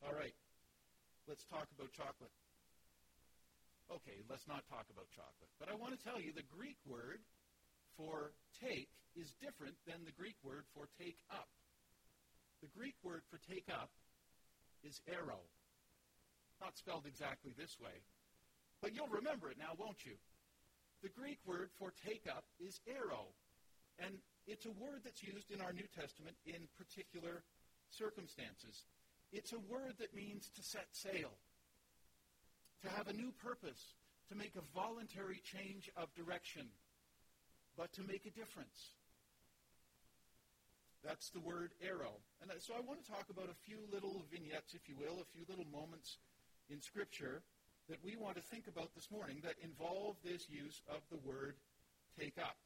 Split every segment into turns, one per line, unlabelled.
All right, let's talk about chocolate. Okay, let's not talk about chocolate. But I want to tell you the Greek word for take is different than the Greek word for take up. The Greek word for take up is arrow. Not spelled exactly this way. But you'll remember it now, won't you? The Greek word for take up is arrow. And it's a word that's used in our New Testament in particular circumstances. It's a word that means to set sail, to have a new purpose, to make a voluntary change of direction, but to make a difference. That's the word arrow. And so I want to talk about a few little vignettes, if you will, a few little moments in Scripture that we want to think about this morning that involve this use of the word take up.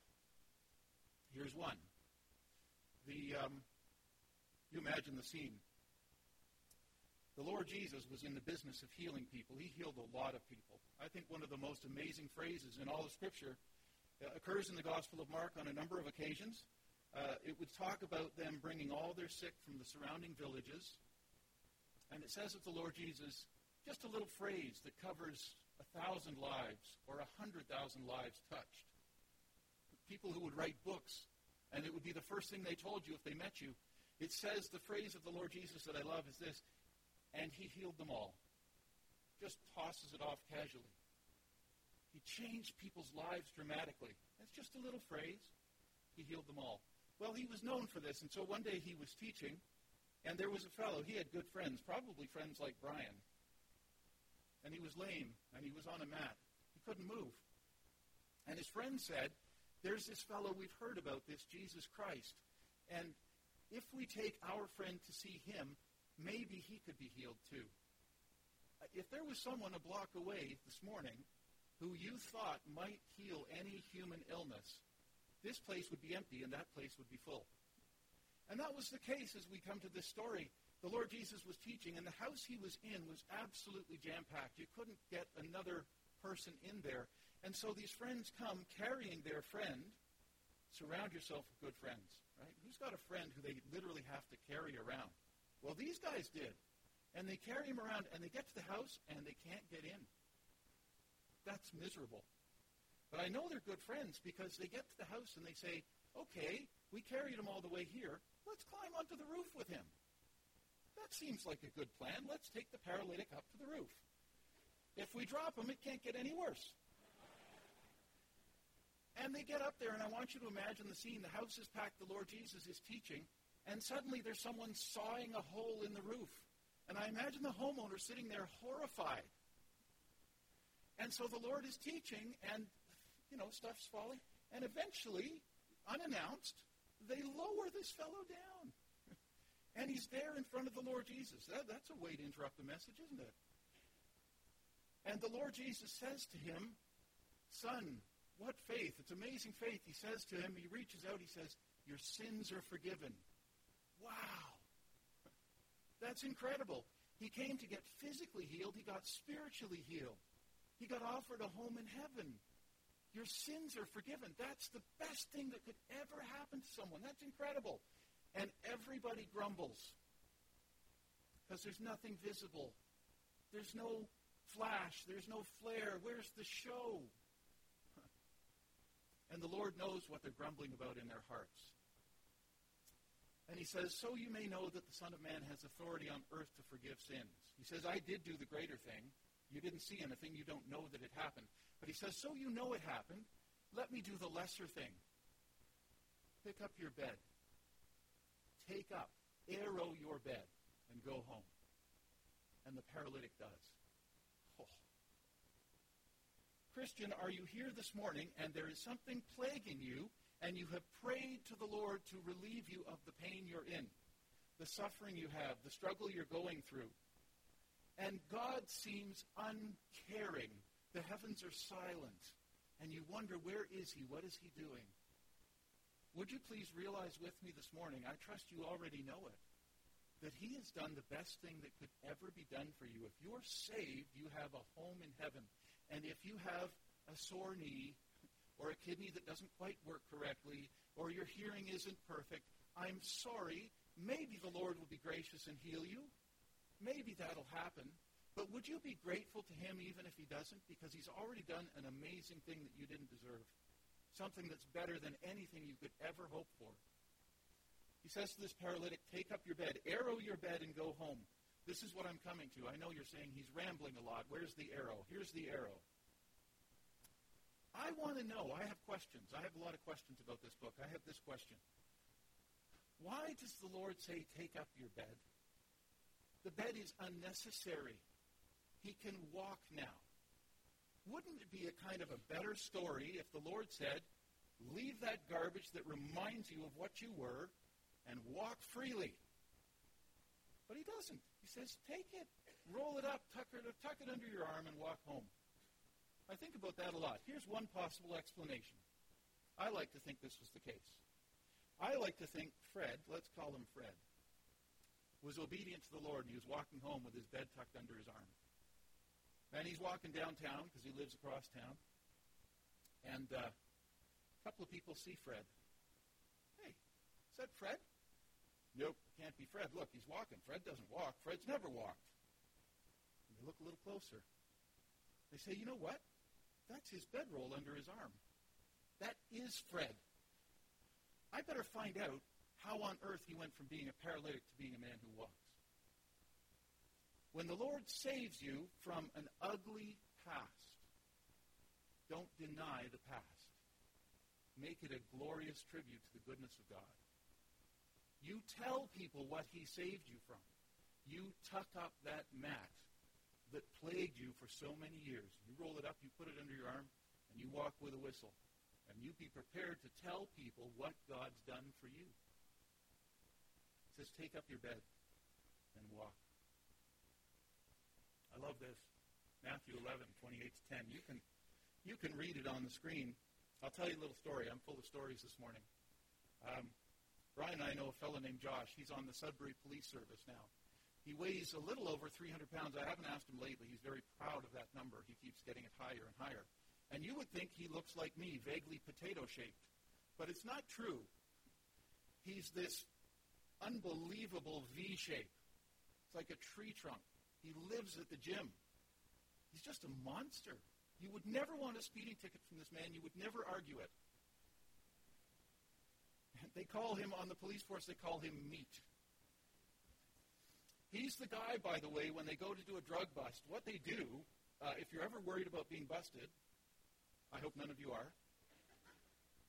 Here's one. The um, you imagine the scene. The Lord Jesus was in the business of healing people. He healed a lot of people. I think one of the most amazing phrases in all of Scripture uh, occurs in the Gospel of Mark on a number of occasions. Uh, it would talk about them bringing all their sick from the surrounding villages. And it says of the Lord Jesus, just a little phrase that covers a thousand lives or a hundred thousand lives touched. People who would write books, and it would be the first thing they told you if they met you. It says the phrase of the Lord Jesus that I love is this, and he healed them all. Just tosses it off casually. He changed people's lives dramatically. That's just a little phrase. He healed them all. Well, he was known for this, and so one day he was teaching, and there was a fellow. He had good friends, probably friends like Brian. And he was lame, and he was on a mat. He couldn't move. And his friend said, There's this fellow we've heard about, this Jesus Christ. And if we take our friend to see him, maybe he could be healed too. Uh, if there was someone a block away this morning who you thought might heal any human illness, this place would be empty and that place would be full. And that was the case as we come to this story. The Lord Jesus was teaching, and the house he was in was absolutely jam packed. You couldn't get another person in there. And so these friends come carrying their friend. Surround yourself with good friends, right? Who's got a friend who they literally have to carry around? Well, these guys did. And they carry him around, and they get to the house, and they can't get in. That's miserable. But I know they're good friends because they get to the house and they say, okay, we carried him all the way here. Let's climb onto the roof with him. That seems like a good plan. Let's take the paralytic up to the roof. If we drop him, it can't get any worse. And they get up there, and I want you to imagine the scene. The house is packed, the Lord Jesus is teaching, and suddenly there's someone sawing a hole in the roof. And I imagine the homeowner sitting there horrified. And so the Lord is teaching, and, you know, stuff's falling. And eventually, unannounced, they lower this fellow down. and he's there in front of the Lord Jesus. That, that's a way to interrupt the message, isn't it? And the Lord Jesus says to him, Son, what faith? It's amazing faith. He says to him, he reaches out, he says, Your sins are forgiven. Wow. That's incredible. He came to get physically healed, he got spiritually healed. He got offered a home in heaven. Your sins are forgiven. That's the best thing that could ever happen to someone. That's incredible. And everybody grumbles because there's nothing visible. There's no flash. There's no flare. Where's the show? And the Lord knows what they're grumbling about in their hearts. And he says, So you may know that the Son of Man has authority on earth to forgive sins. He says, I did do the greater thing. You didn't see anything. You don't know that it happened. But he says, So you know it happened. Let me do the lesser thing. Pick up your bed. Take up, arrow your bed, and go home. And the paralytic does. Oh. Christian, are you here this morning and there is something plaguing you and you have prayed to the Lord to relieve you of the pain you're in, the suffering you have, the struggle you're going through? And God seems uncaring. The heavens are silent. And you wonder, where is he? What is he doing? Would you please realize with me this morning, I trust you already know it, that he has done the best thing that could ever be done for you. If you're saved, you have a home in heaven. And if you have a sore knee, or a kidney that doesn't quite work correctly, or your hearing isn't perfect, I'm sorry. Maybe the Lord will be gracious and heal you. maybe that'll happen. But would you be grateful to him even if he doesn't? Because he's already done an amazing thing that you didn't deserve. Something that's better than anything you could ever hope for. He says to this paralytic, Take up your bed, arrow your bed, and go home. This is what I'm coming to. I know you're saying he's rambling a lot. Where's the arrow? Here's the arrow. I want to know. I have questions. I have a lot of questions about this book. I have this question. Why does the Lord say, Take up your bed? The bed is unnecessary. He can walk now. Wouldn't it be a kind of a better story if the Lord said, Leave that garbage that reminds you of what you were and walk freely? But he doesn't. He says, Take it, roll it up, tuck it, tuck it under your arm, and walk home. I think about that a lot. Here's one possible explanation. I like to think this was the case. I like to think Fred, let's call him Fred, was obedient to the Lord and he was walking home with his bed tucked under his arm. And he's walking downtown because he lives across town. And uh, a couple of people see Fred. Hey, is that Fred? Nope, can't be Fred. Look, he's walking. Fred doesn't walk. Fred's never walked. And they look a little closer. They say, you know what? That's his bedroll under his arm. That is Fred. I better find out how on earth he went from being a paralytic to being a man who walks. When the Lord saves you from an ugly past, don't deny the past. Make it a glorious tribute to the goodness of God. You tell people what he saved you from. You tuck up that mat that plagued you for so many years. You roll it up, you put it under your arm, and you walk with a whistle. And you be prepared to tell people what God's done for you. It says, take up your bed and walk. I love this. Matthew 11, 28 to 10. You can, you can read it on the screen. I'll tell you a little story. I'm full of stories this morning. Um, Brian and I know a fellow named Josh. He's on the Sudbury Police Service now. He weighs a little over 300 pounds. I haven't asked him lately. He's very proud of that number. He keeps getting it higher and higher. And you would think he looks like me, vaguely potato shaped. But it's not true. He's this unbelievable V shape. It's like a tree trunk. He lives at the gym. He's just a monster. You would never want a speeding ticket from this man. You would never argue it. They call him, on the police force, they call him meat. He's the guy, by the way, when they go to do a drug bust, what they do, uh, if you're ever worried about being busted, I hope none of you are,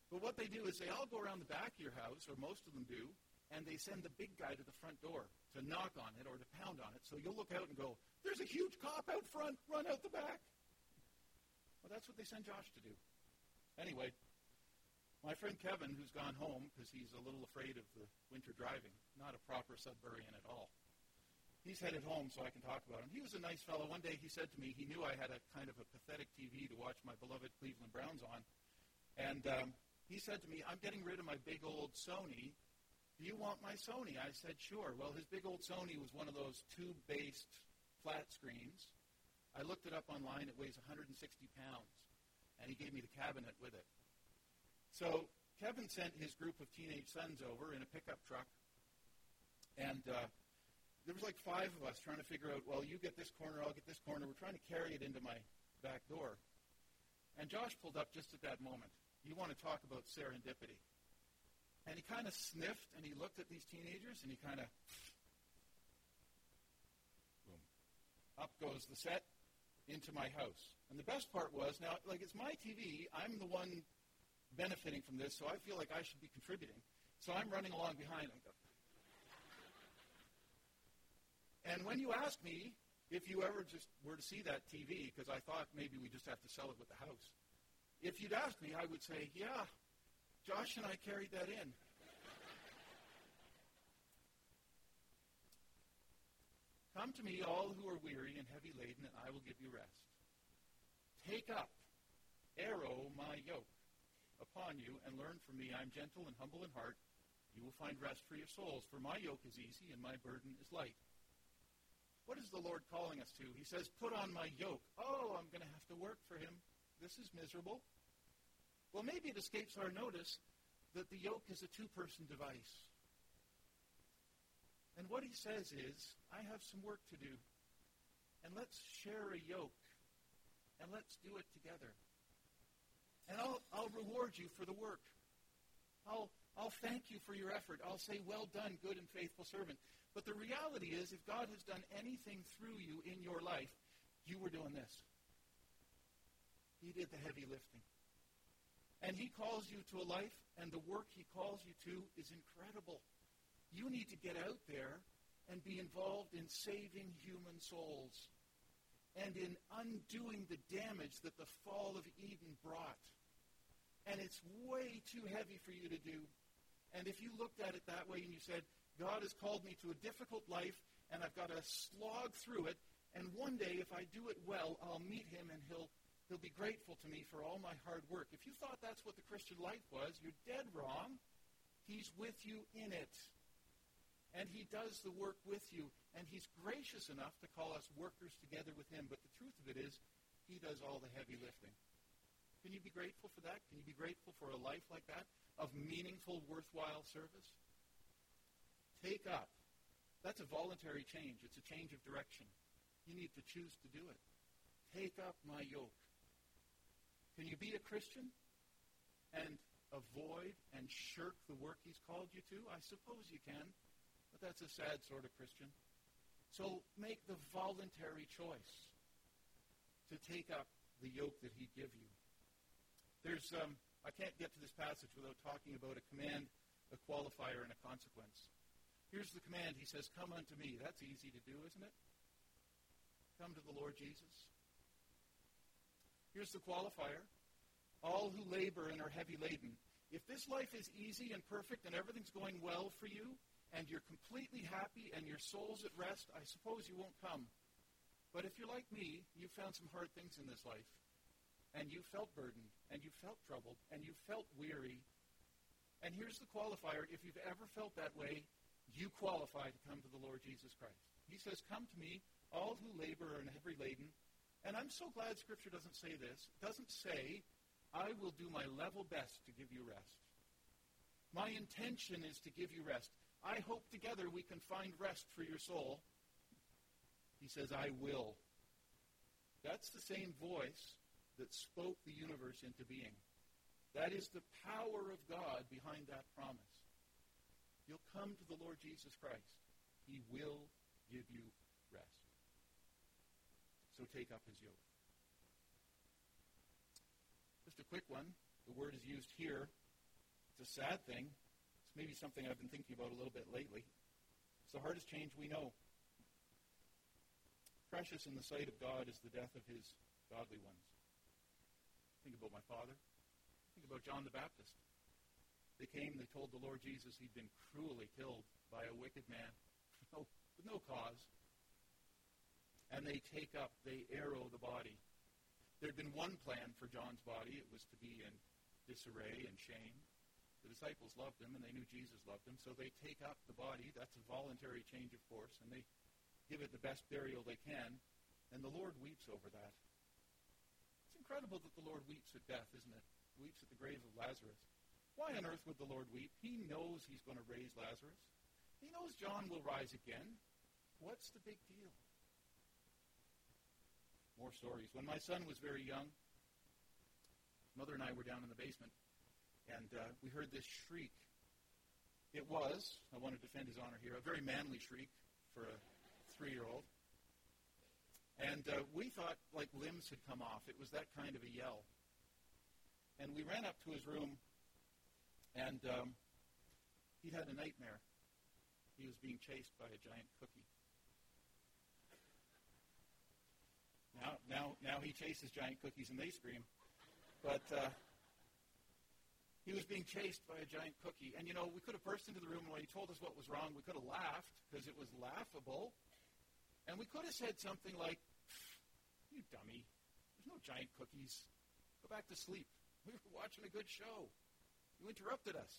but what they do is they all go around the back of your house, or most of them do, and they send the big guy to the front door to knock on it or to pound on it. So you'll look out and go, there's a huge cop out front, run out the back. Well, that's what they send Josh to do. Anyway, my friend Kevin, who's gone home because he's a little afraid of the winter driving, not a proper Sudburyan at all, he's headed home so I can talk about him. He was a nice fellow. One day he said to me, he knew I had a kind of a pathetic TV to watch my beloved Cleveland Browns on. And um, he said to me, I'm getting rid of my big old Sony do you want my Sony? I said, Sure. Well, his big old Sony was one of those tube based flat screens. I looked it up online. It weighs 160 pounds. And he gave me the cabinet with it. So Kevin sent his group of teenage sons over in a pickup truck. And uh, there was like five of us trying to figure out, well, you get this corner, I'll get this corner. We're trying to carry it into my back door. And Josh pulled up just at that moment. You want to talk about serendipity. And he kind of sniffed and he looked at these teenagers and he kind of, boom, up goes the set into my house. And the best part was now, like it's my TV, I'm the one benefiting from this, so I feel like I should be contributing. So I'm running along behind him. And when you ask me if you ever just were to see that TV, because I thought maybe we just have to sell it with the house, if you'd ask me, I would say, yeah, Josh and I carried that in. Come to me, all who are weary and heavy laden, and I will give you rest. Take up, arrow my yoke upon you, and learn from me. I am gentle and humble in heart. You will find rest for your souls, for my yoke is easy and my burden is light. What is the Lord calling us to? He says, Put on my yoke. Oh, I'm going to have to work for him. This is miserable. Well, maybe it escapes our notice that the yoke is a two person device. And what he says is, I have some work to do. And let's share a yoke. And let's do it together. And I'll, I'll reward you for the work. I'll, I'll thank you for your effort. I'll say, well done, good and faithful servant. But the reality is, if God has done anything through you in your life, you were doing this. He did the heavy lifting. And he calls you to a life, and the work he calls you to is incredible. You need to get out there and be involved in saving human souls and in undoing the damage that the fall of Eden brought. And it's way too heavy for you to do. And if you looked at it that way and you said, God has called me to a difficult life and I've got to slog through it, and one day if I do it well, I'll meet him and he'll He'll be grateful to me for all my hard work. If you thought that's what the Christian life was, you're dead wrong. He's with you in it. And he does the work with you. And he's gracious enough to call us workers together with him. But the truth of it is, he does all the heavy lifting. Can you be grateful for that? Can you be grateful for a life like that of meaningful, worthwhile service? Take up. That's a voluntary change. It's a change of direction. You need to choose to do it. Take up my yoke. Can you be a Christian and avoid and shirk the work he's called you to? I suppose you can, but that's a sad sort of Christian. So make the voluntary choice to take up the yoke that he'd give you. There's, um, I can't get to this passage without talking about a command, a qualifier, and a consequence. Here's the command. He says, Come unto me. That's easy to do, isn't it? Come to the Lord Jesus. Here's the qualifier. All who labor and are heavy laden. If this life is easy and perfect and everything's going well for you, and you're completely happy and your soul's at rest, I suppose you won't come. But if you're like me, you've found some hard things in this life. And you felt burdened, and you felt troubled, and you felt weary. And here's the qualifier. If you've ever felt that way, you qualify to come to the Lord Jesus Christ. He says, Come to me, all who labor and heavy laden, and I'm so glad Scripture doesn't say this. It doesn't say, I will do my level best to give you rest. My intention is to give you rest. I hope together we can find rest for your soul. He says, I will. That's the same voice that spoke the universe into being. That is the power of God behind that promise. You'll come to the Lord Jesus Christ. He will give you rest. so take up his yoke. Just a quick one. The word is used here. It's a sad thing. It's maybe something I've been thinking about a little bit lately. It's the hardest change we know. Precious in the sight of God is the death of his godly ones. Think about my father. Think about John the Baptist. They came, they told the Lord Jesus he'd been cruelly killed by a wicked man with no cause and they take up, they arrow the body. There had been one plan for John's body. It was to be in disarray and shame. The disciples loved him, and they knew Jesus loved him, so they take up the body. That's a voluntary change of course, and they give it the best burial they can, and the Lord weeps over that. Incredible that the Lord weeps at death, isn't it? Weeps at the grave of Lazarus. Why on earth would the Lord weep? He knows he's going to raise Lazarus. He knows John will rise again. What's the big deal? more stories. When my son was very young, mother and I were down in the basement, and uh, we heard this shriek. It was, I want to defend his honor here, a very manly shriek for a three-year-old. And uh, we thought like limbs had come off. It was that kind of a yell. And we ran up to his room, and um, he had a nightmare. He was being chased by a giant cookie. Now, now, now he chases giant cookies and they scream. But uh, he was being chased by a giant cookie. And, you know, we could have burst into the room when he told us what was wrong, we could have laughed because it was laughable. And we could have said something like, you dummy, there's no giant cookies. Go back to sleep. We were watching a good show. You interrupted us.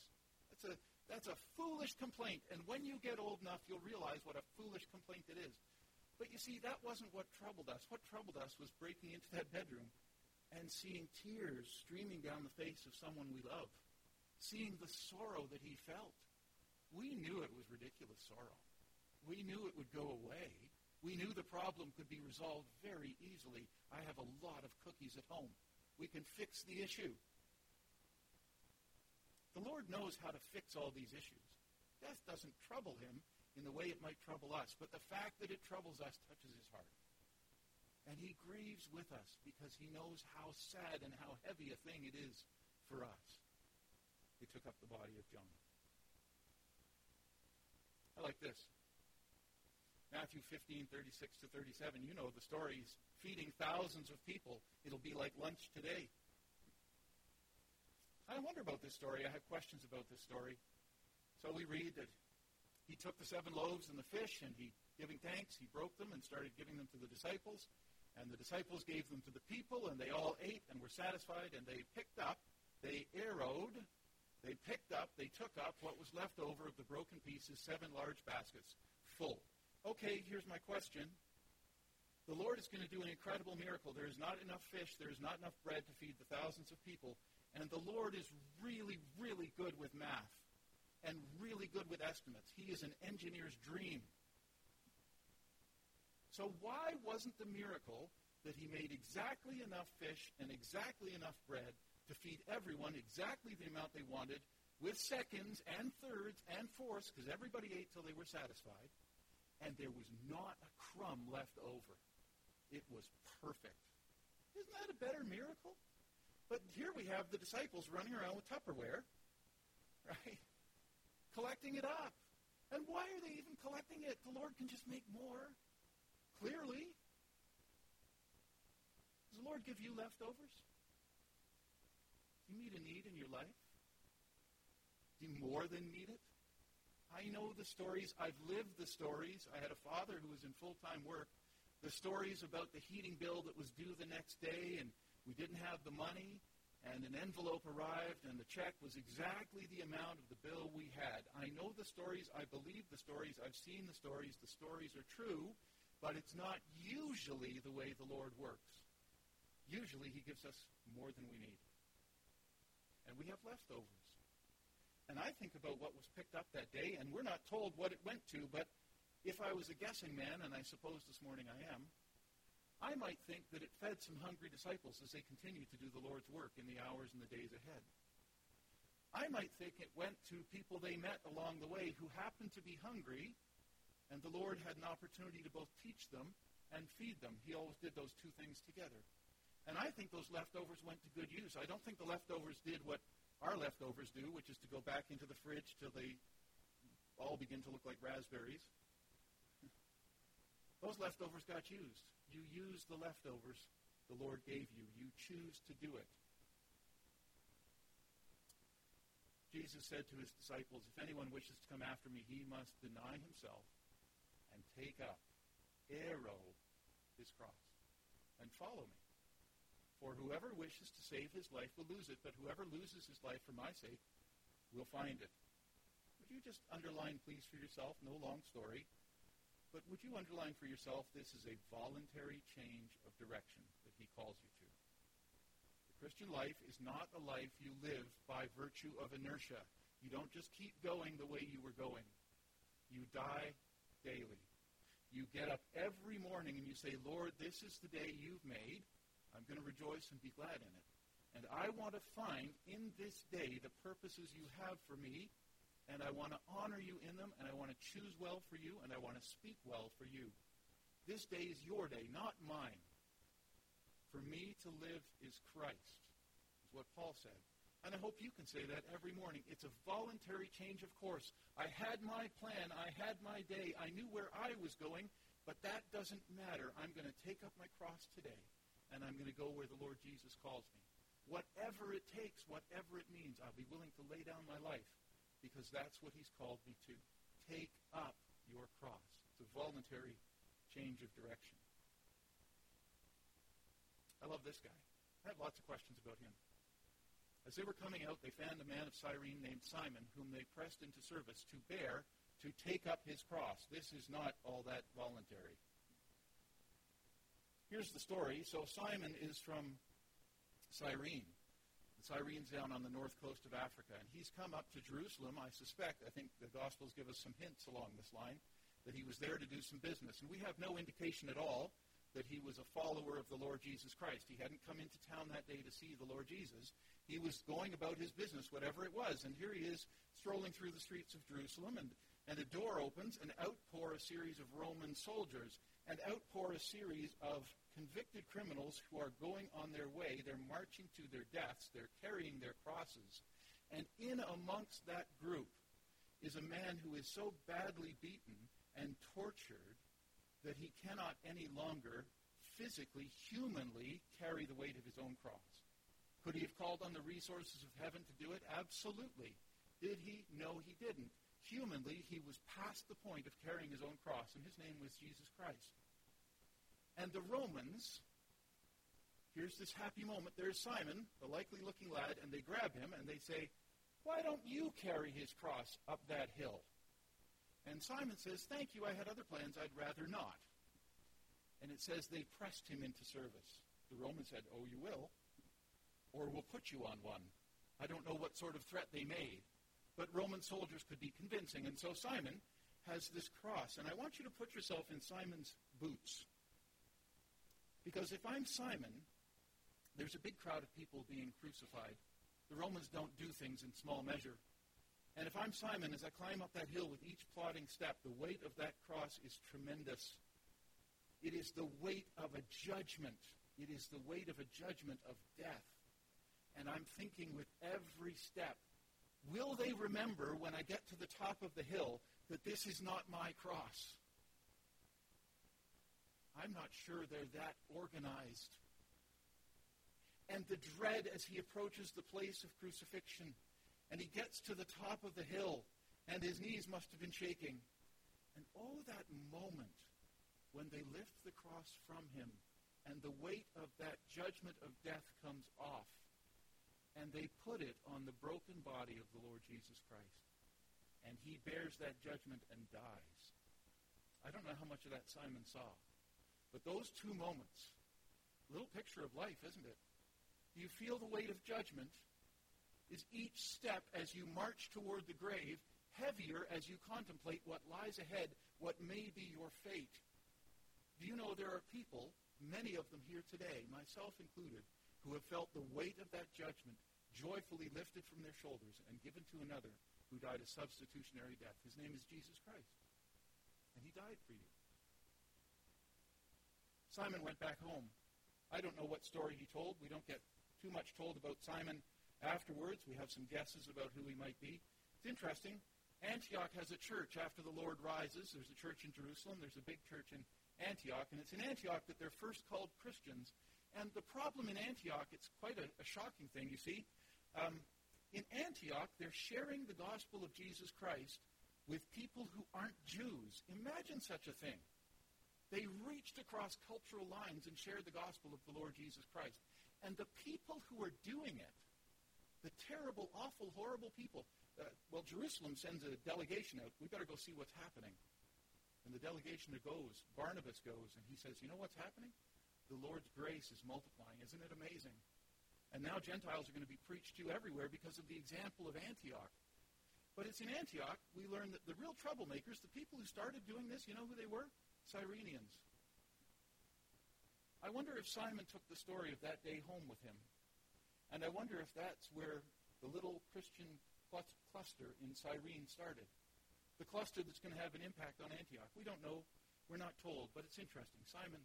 That's a, that's a foolish complaint. And when you get old enough, you'll realize what a foolish complaint it is. But you see, that wasn't what troubled us. What troubled us was breaking into that bedroom and seeing tears streaming down the face of someone we love, seeing the sorrow that he felt. We knew it was ridiculous sorrow. We knew it would go away. We knew the problem could be resolved very easily. I have a lot of cookies at home. We can fix the issue. The Lord knows how to fix all these issues. Death doesn't trouble him in the way it might trouble us, but the fact that it troubles us touches his heart. And he grieves with us because he knows how sad and how heavy a thing it is for us. He took up the body of Jonah. I like this. Matthew 15, 36 to 37. You know the stories. Feeding thousands of people. It'll be like lunch today. I wonder about this story. I have questions about this story. So we read that he took the seven loaves and the fish, and he, giving thanks, he broke them and started giving them to the disciples. And the disciples gave them to the people, and they all ate and were satisfied, and they picked up, they arrowed, they picked up, they took up what was left over of the broken pieces, seven large baskets full. Okay, here's my question. The Lord is going to do an incredible miracle. There is not enough fish, there is not enough bread to feed the thousands of people. And the Lord is really, really good with math and really good with estimates. He is an engineer's dream. So why wasn't the miracle that he made exactly enough fish and exactly enough bread to feed everyone exactly the amount they wanted with seconds and thirds and fourths, because everybody ate till they were satisfied, and there was not a crumb left over. It was perfect. Isn't that a better miracle? But here we have the disciples running around with Tupperware, right? Collecting it up. And why are they even collecting it? The Lord can just make more. Clearly. Does the Lord give you leftovers? Do you meet a need in your life? Do you more than meet it? I know the stories. I've lived the stories. I had a father who was in full-time work. The stories about the heating bill that was due the next day and we didn't have the money, and an envelope arrived, and the check was exactly the amount of the bill we had. I know the stories. I believe the stories. I've seen the stories. The stories are true, but it's not usually the way the Lord works. Usually, He gives us more than we need. And we have leftovers. And I think about what was picked up that day, and we're not told what it went to, but if I was a guessing man, and I suppose this morning I am, I might think that it fed some hungry disciples as they continued to do the Lord's work in the hours and the days ahead. I might think it went to people they met along the way who happened to be hungry, and the Lord had an opportunity to both teach them and feed them. He always did those two things together. And I think those leftovers went to good use. I don't think the leftovers did what our leftovers do, which is to go back into the fridge till they all begin to look like raspberries. Those leftovers got used. You use the leftovers the Lord gave you. You choose to do it. Jesus said to his disciples, If anyone wishes to come after me, he must deny himself and take up, arrow, his cross, and follow me. For whoever wishes to save his life will lose it, but whoever loses his life for my sake will find it. Would you just underline, please, for yourself, no long story, but would you underline for yourself this is a voluntary change of direction that he calls you to? The Christian life is not a life you live by virtue of inertia. You don't just keep going the way you were going. You die daily. You get up every morning and you say, Lord, this is the day you've made. I'm going to rejoice and be glad in it. And I want to find in this day the purposes you have for me and I want to honor you in them, and I want to choose well for you, and I want to speak well for you. This day is your day, not mine. For me to live is Christ, is what Paul said. And I hope you can say that every morning. It's a voluntary change of course. I had my plan. I had my day. I knew where I was going, but that doesn't matter. I'm going to take up my cross today, and I'm going to go where the Lord Jesus calls me. Whatever it takes, whatever it means, I'll be willing to lay down my life because that's what he's called me to. Take up your cross. It's a voluntary change of direction. I love this guy. I have lots of questions about him. As they were coming out, they found a man of Cyrene named Simon, whom they pressed into service to bear, to take up his cross. This is not all that voluntary. Here's the story. So Simon is from Cyrene. Cyrene's down on the north coast of Africa, and he's come up to Jerusalem, I suspect. I think the Gospels give us some hints along this line. that he was there to do some business. And we have no indication at all that he was a follower of the Lord Jesus Christ. He hadn't come into town that day to see the Lord Jesus. He was going about his business, whatever it was. And here he is strolling through the streets of Jerusalem, and, and a door opens, and out pour a series of Roman soldiers, and out pour a series of convicted criminals who are going on their way. They're marching to their deaths, they're carrying their crosses. And in amongst that group is a man who is so badly beaten and tortured that he cannot any longer physically, humanly carry the weight of his own cross. Could he have called on the resources of heaven to do it? Absolutely. Did he? No, he didn't. Humanly, he was past the point of carrying his own cross, and his name was Jesus Christ. And the Romans, here's this happy moment. There's Simon, the likely looking lad, and they grab him and they say, Why don't you carry his cross up that hill? And Simon says, Thank you, I had other plans, I'd rather not. And it says they pressed him into service. The Romans said, Oh, you will, or we'll put you on one. I don't know what sort of threat they made, but Roman soldiers could be convincing. And so Simon has this cross. And I want you to put yourself in Simon's boots. Because if I'm Simon, there's a big crowd of people being crucified. The Romans don't do things in small measure. And if I'm Simon, as I climb up that hill with each plodding step, the weight of that cross is tremendous. It is the weight of a judgment. It is the weight of a judgment of death. And I'm thinking with every step, will they remember when I get to the top of the hill that this is not my cross? I'm not sure they're that organized. And the dread as he approaches the place of crucifixion and he gets to the top of the hill, and his knees must have been shaking. And oh, that moment when they lift the cross from him, and the weight of that judgment of death comes off, and they put it on the broken body of the Lord Jesus Christ. And he bears that judgment and dies. I don't know how much of that Simon saw. But those two moments, little picture of life, isn't it? Do you feel the weight of judgment, is each step as you march toward the grave heavier as you contemplate what lies ahead, what may be your fate. Do you know there are people, many of them here today, myself included, who have felt the weight of that judgment joyfully lifted from their shoulders and given to another who died a substitutionary death. His name is Jesus Christ. And he died for you. Simon went back home. I don't know what story he told. We don't get too much told about Simon Afterwards, we have some guesses about who he might be. It's interesting. Antioch has a church after the Lord rises. There's a church in Jerusalem. There's a big church in Antioch. And it's in Antioch that they're first called Christians. And the problem in Antioch, it's quite a, a shocking thing, you see. Um, in Antioch, they're sharing the gospel of Jesus Christ with people who aren't Jews. Imagine such a thing. They reached across cultural lines and shared the gospel of the Lord Jesus Christ. And the people who are doing it the terrible, awful, horrible people. Uh, well, Jerusalem sends a delegation out. We better go see what's happening. And the delegation goes. Barnabas goes, and he says, You know what's happening? The Lord's grace is multiplying. Isn't it amazing? And now Gentiles are going to be preached to everywhere because of the example of Antioch. But it's in Antioch we learn that the real troublemakers, the people who started doing this, you know who they were? Cyrenians. I wonder if Simon took the story of that day home with him and I wonder if that's where the little Christian cluster in Cyrene started. The cluster that's going to have an impact on Antioch. We don't know. We're not told, but it's interesting. Simon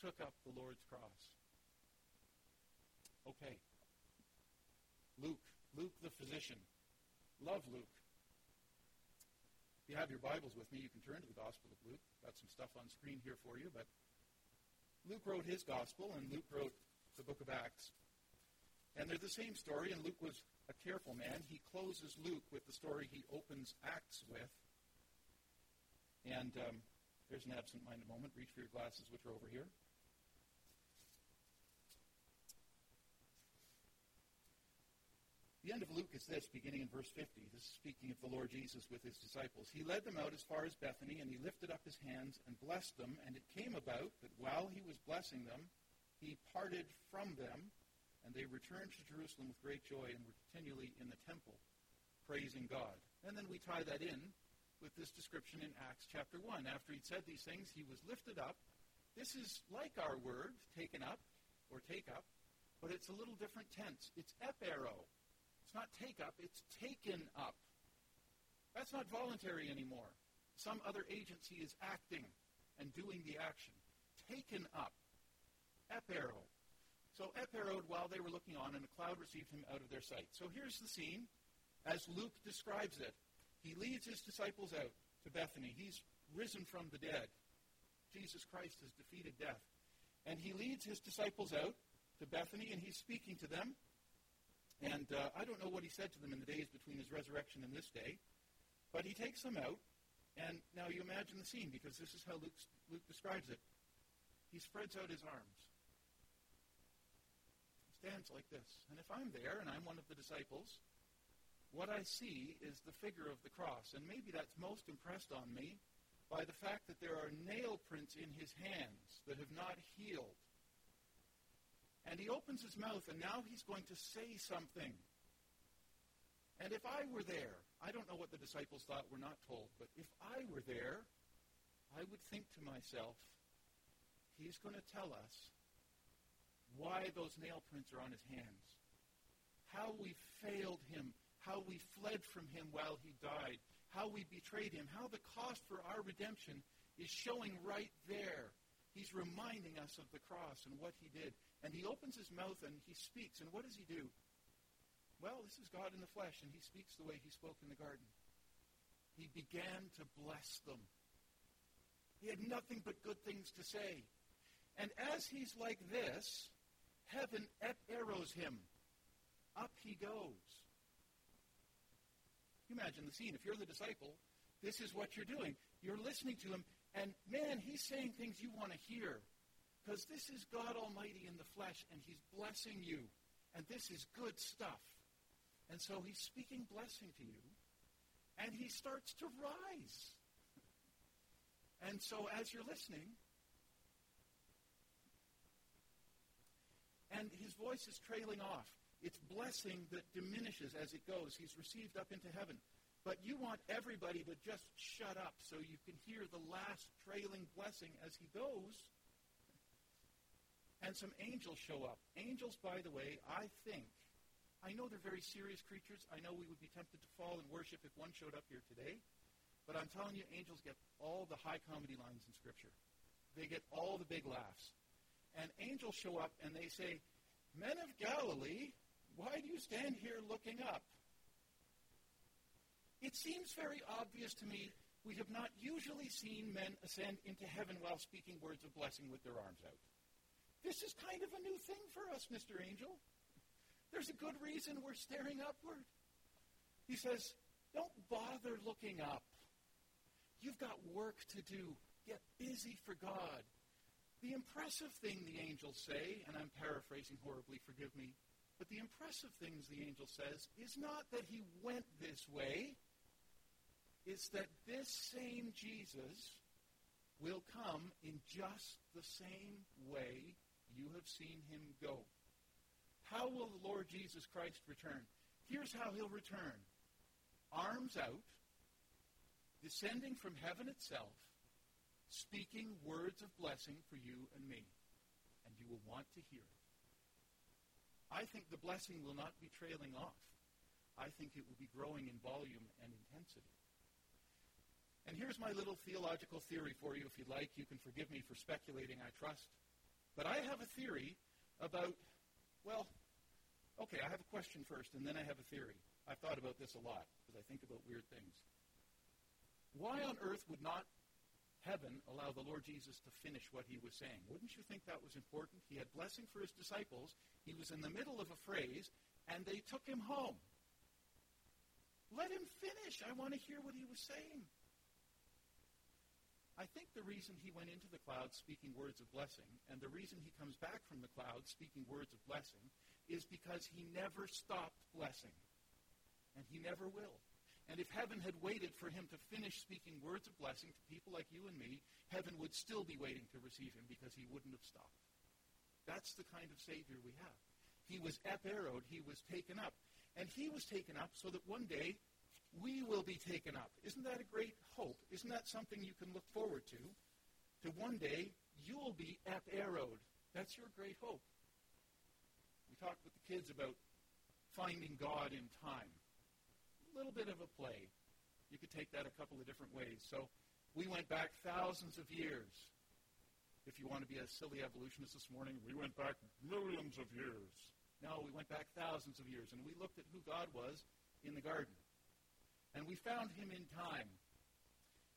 took up the Lord's cross. Okay. Luke. Luke the physician. Love Luke. If you have your Bibles with me, you can turn to the Gospel of Luke. Got some stuff on screen here for you, but Luke wrote his Gospel, and Luke wrote the book of Acts. And they're the same story, and Luke was a careful man. He closes Luke with the story he opens Acts with. And um, there's an absent-minded moment. Reach for your glasses, which are over here. The end of Luke is this, beginning in verse 50. This is speaking of the Lord Jesus with his disciples. He led them out as far as Bethany, and he lifted up his hands and blessed them. And it came about that while he was blessing them, he parted from them and they returned to Jerusalem with great joy and were continually in the temple, praising God. And then we tie that in with this description in Acts chapter 1. After he'd said these things, he was lifted up. This is like our word, taken up or take up, but it's a little different tense. It's epero. It's not take up, it's taken up. That's not voluntary anymore. Some other agency is acting and doing the action. Taken up. Epero. So eperoed while they were looking on, and a cloud received him out of their sight. So here's the scene as Luke describes it. He leads his disciples out to Bethany. He's risen from the dead. Jesus Christ has defeated death. And he leads his disciples out to Bethany, and he's speaking to them. And uh, I don't know what he said to them in the days between his resurrection and this day, but he takes them out. And now you imagine the scene, because this is how Luke, Luke describes it. He spreads out his arms. He stands like this. And if I'm there and I'm one of the disciples, what I see is the figure of the cross. And maybe that's most impressed on me by the fact that there are nail prints in his hands that have not healed. And he opens his mouth, and now he's going to say something. And if I were there, I don't know what the disciples thought, we're not told, but if I were there, I would think to myself, he's going to tell us why those nail prints are on his hands, how we failed him how we fled from him while he died, how we betrayed him, how the cost for our redemption is showing right there. He's reminding us of the cross and what he did. And he opens his mouth and he speaks. And what does he do? Well, this is God in the flesh, and he speaks the way he spoke in the garden. He began to bless them. He had nothing but good things to say. And as he's like this, heaven arrows him. Up he goes. You imagine the scene. If you're the disciple, this is what you're doing. You're listening to him, and man, he's saying things you want to hear. Because this is God Almighty in the flesh, and he's blessing you. And this is good stuff. And so he's speaking blessing to you, and he starts to rise. And so as you're listening, and his voice is trailing off. It's blessing that diminishes as it goes. He's received up into heaven. But you want everybody to just shut up so you can hear the last trailing blessing as he goes. And some angels show up. Angels, by the way, I think, I know they're very serious creatures. I know we would be tempted to fall and worship if one showed up here today. But I'm telling you, angels get all the high comedy lines in Scripture. They get all the big laughs. And angels show up and they say, Men of Galilee, why do you stand here looking up? It seems very obvious to me we have not usually seen men ascend into heaven while speaking words of blessing with their arms out. This is kind of a new thing for us, Mr. Angel. There's a good reason we're staring upward. He says, Don't bother looking up. You've got work to do. Get busy for God. The impressive thing the angels say, and I'm paraphrasing horribly, forgive me, but the impressive things the angel says is not that he went this way, it's that this same Jesus will come in just the same way you have seen him go. How will the Lord Jesus Christ return? Here's how he'll return arms out, descending from heaven itself, speaking words of blessing for you and me. And you will want to hear it. I think the blessing will not be trailing off. I think it will be growing in volume and intensity. And here's my little theological theory for you, if you'd like. You can forgive me for speculating, I trust. But I have a theory about, well, okay, I have a question first, and then I have a theory. I've thought about this a lot because I think about weird things. Why on earth would not heaven allow the Lord Jesus to finish what he was saying. Wouldn't you think that was important? He had blessing for his disciples. He was in the middle of a phrase, and they took him home. Let him finish. I want to hear what he was saying. I think the reason he went into the clouds speaking words of blessing, and the reason he comes back from the clouds speaking words of blessing, is because he never stopped blessing. And he never will. And if heaven had waited for him to finish speaking words of blessing to people like you and me, heaven would still be waiting to receive him because he wouldn't have stopped. That's the kind of Savior we have. He was eperoed, he was taken up. And he was taken up so that one day we will be taken up. Isn't that a great hope? Isn't that something you can look forward to? To one day, you'll be aroed. That's your great hope. We talked with the kids about finding God in time. A little bit of a play. You could take that a couple of different ways. So we went back thousands of years. If you want to be a silly evolutionist this morning, we went back millions of years. No, we went back thousands of years, and we looked at who God was in the garden. And we found him in time.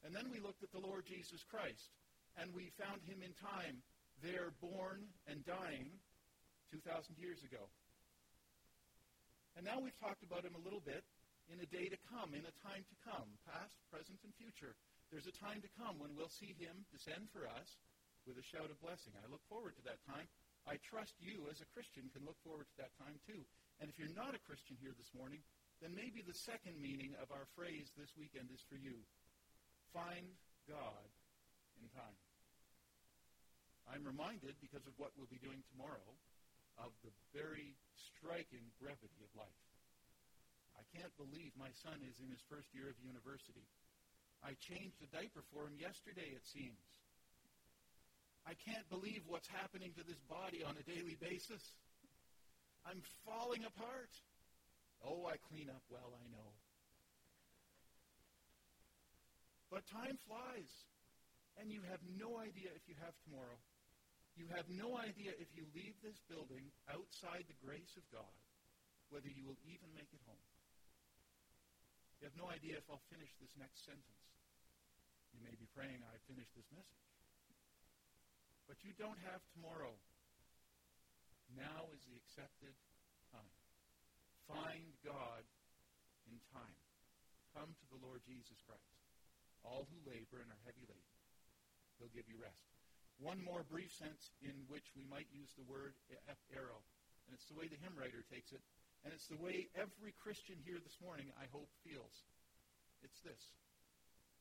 And then we looked at the Lord Jesus Christ, and we found him in time, there born and dying 2,000 years ago. And now we've talked about him a little bit in a day to come, in a time to come, past, present, and future. There's a time to come when we'll see him descend for us with a shout of blessing. I look forward to that time. I trust you as a Christian can look forward to that time too. And if you're not a Christian here this morning, then maybe the second meaning of our phrase this weekend is for you. Find God in time. I'm reminded, because of what we'll be doing tomorrow, of the very striking brevity of life. I can't believe my son is in his first year of university. I changed a diaper for him yesterday, it seems. I can't believe what's happening to this body on a daily basis. I'm falling apart. Oh, I clean up well, I know. But time flies, and you have no idea if you have tomorrow. You have no idea if you leave this building outside the grace of God, whether you will even make it home. You have no idea if I'll finish this next sentence. You may be praying I finish this message. But you don't have tomorrow. Now is the accepted time. Find God in time. Come to the Lord Jesus Christ. All who labor and are heavy laden, he'll give you rest. One more brief sense in which we might use the word arrow, and it's the way the hymn writer takes it, and it's the way every Christian here this morning, I hope, feels. It's this.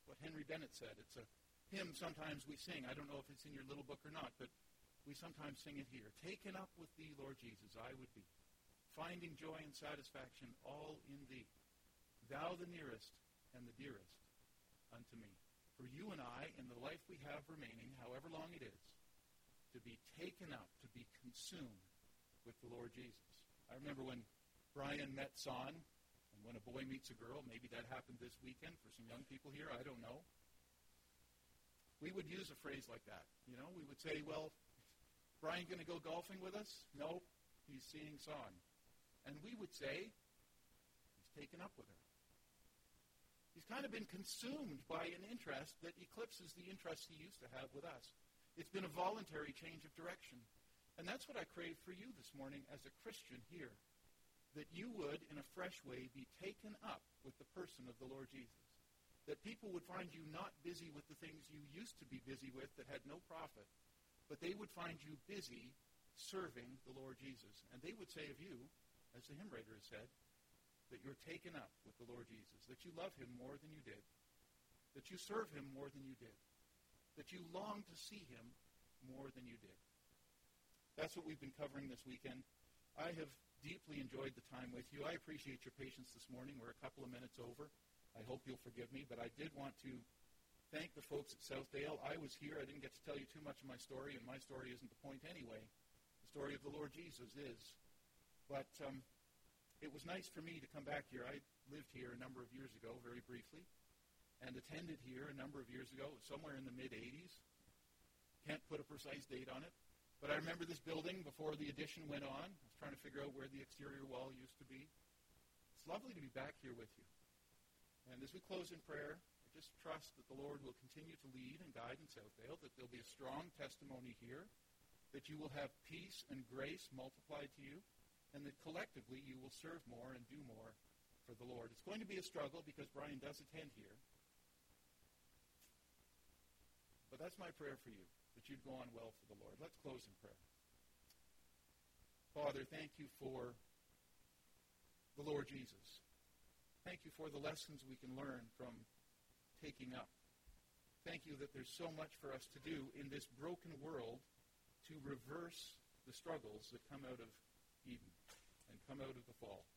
What Henry Bennett said. It's a hymn sometimes we sing. I don't know if it's in your little book or not, but we sometimes sing it here. Taken up with thee, Lord Jesus, I would be, finding joy and satisfaction all in thee. Thou the nearest and the dearest unto me. For you and I, in the life we have remaining, however long it is, to be taken up, to be consumed with the Lord Jesus. I remember when Brian met Son, and when a boy meets a girl, maybe that happened this weekend for some young people here, I don't know we would use a phrase like that. You know, we would say, well, Brian going to go golfing with us? No, he's seeing Son. And we would say, he's taken up with her. He's kind of been consumed by an interest that eclipses the interest he used to have with us. It's been a voluntary change of direction. And that's what I crave for you this morning as a Christian here. That you would, in a fresh way, be taken up with the person of the Lord Jesus that people would find you not busy with the things you used to be busy with that had no profit, but they would find you busy serving the Lord Jesus. And they would say of you, as the hymn writer has said, that you're taken up with the Lord Jesus, that you love him more than you did, that you serve him more than you did, that you long to see him more than you did. That's what we've been covering this weekend. I have deeply enjoyed the time with you. I appreciate your patience this morning. We're a couple of minutes over. I hope you'll forgive me, but I did want to thank the folks at Southdale. I was here. I didn't get to tell you too much of my story, and my story isn't the point anyway. The story of the Lord Jesus is. But um, it was nice for me to come back here. I lived here a number of years ago, very briefly, and attended here a number of years ago, somewhere in the mid 80s. Can't put a precise date on it. But I remember this building before the addition went on. I was trying to figure out where the exterior wall used to be. It's lovely to be back here with you. And as we close in prayer, I just trust that the Lord will continue to lead and guide in Southdale, that there'll be a strong testimony here, that you will have peace and grace multiplied to you, and that collectively you will serve more and do more for the Lord. It's going to be a struggle because Brian does attend here. But that's my prayer for you, that you'd go on well for the Lord. Let's close in prayer. Father, thank you for the Lord Jesus. Thank you for the lessons we can learn from taking up. Thank you that there's so much for us to do in this broken world to reverse the struggles that come out of Eden and come out of the fall.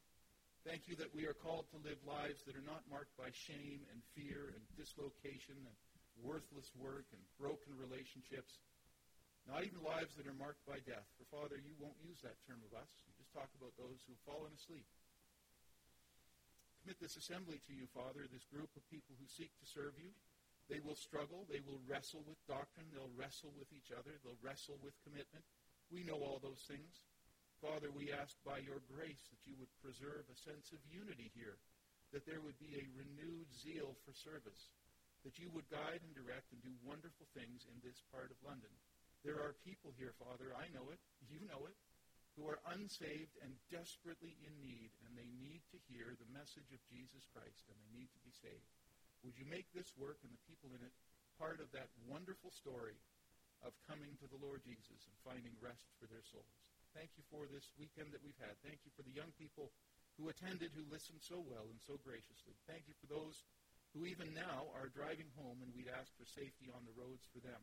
Thank you that we are called to live lives that are not marked by shame and fear and dislocation and worthless work and broken relationships. Not even lives that are marked by death. For Father, you won't use that term of us. You just talk about those who have fallen asleep. Commit this assembly to you, Father, this group of people who seek to serve you. They will struggle. They will wrestle with doctrine. They'll wrestle with each other. They'll wrestle with commitment. We know all those things. Father, we ask by your grace that you would preserve a sense of unity here, that there would be a renewed zeal for service, that you would guide and direct and do wonderful things in this part of London. There are people here, Father, I know it, you know it, who are unsaved and desperately in need, and they need to hear the message of Jesus Christ, and they need to be saved. Would you make this work and the people in it part of that wonderful story of coming to the Lord Jesus and finding rest for their souls? Thank you for this weekend that we've had. Thank you for the young people who attended, who listened so well and so graciously. Thank you for those who even now are driving home, and we'd ask for safety on the roads for them.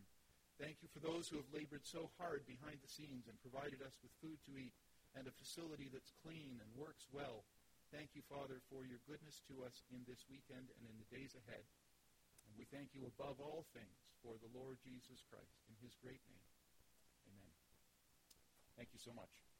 Thank you for those who have labored so hard behind the scenes and provided us with food to eat and a facility that's clean and works well. Thank you, Father, for your goodness to us in this weekend and in the days ahead. And we thank you above all things for the Lord Jesus Christ in his great name. Thank you so much.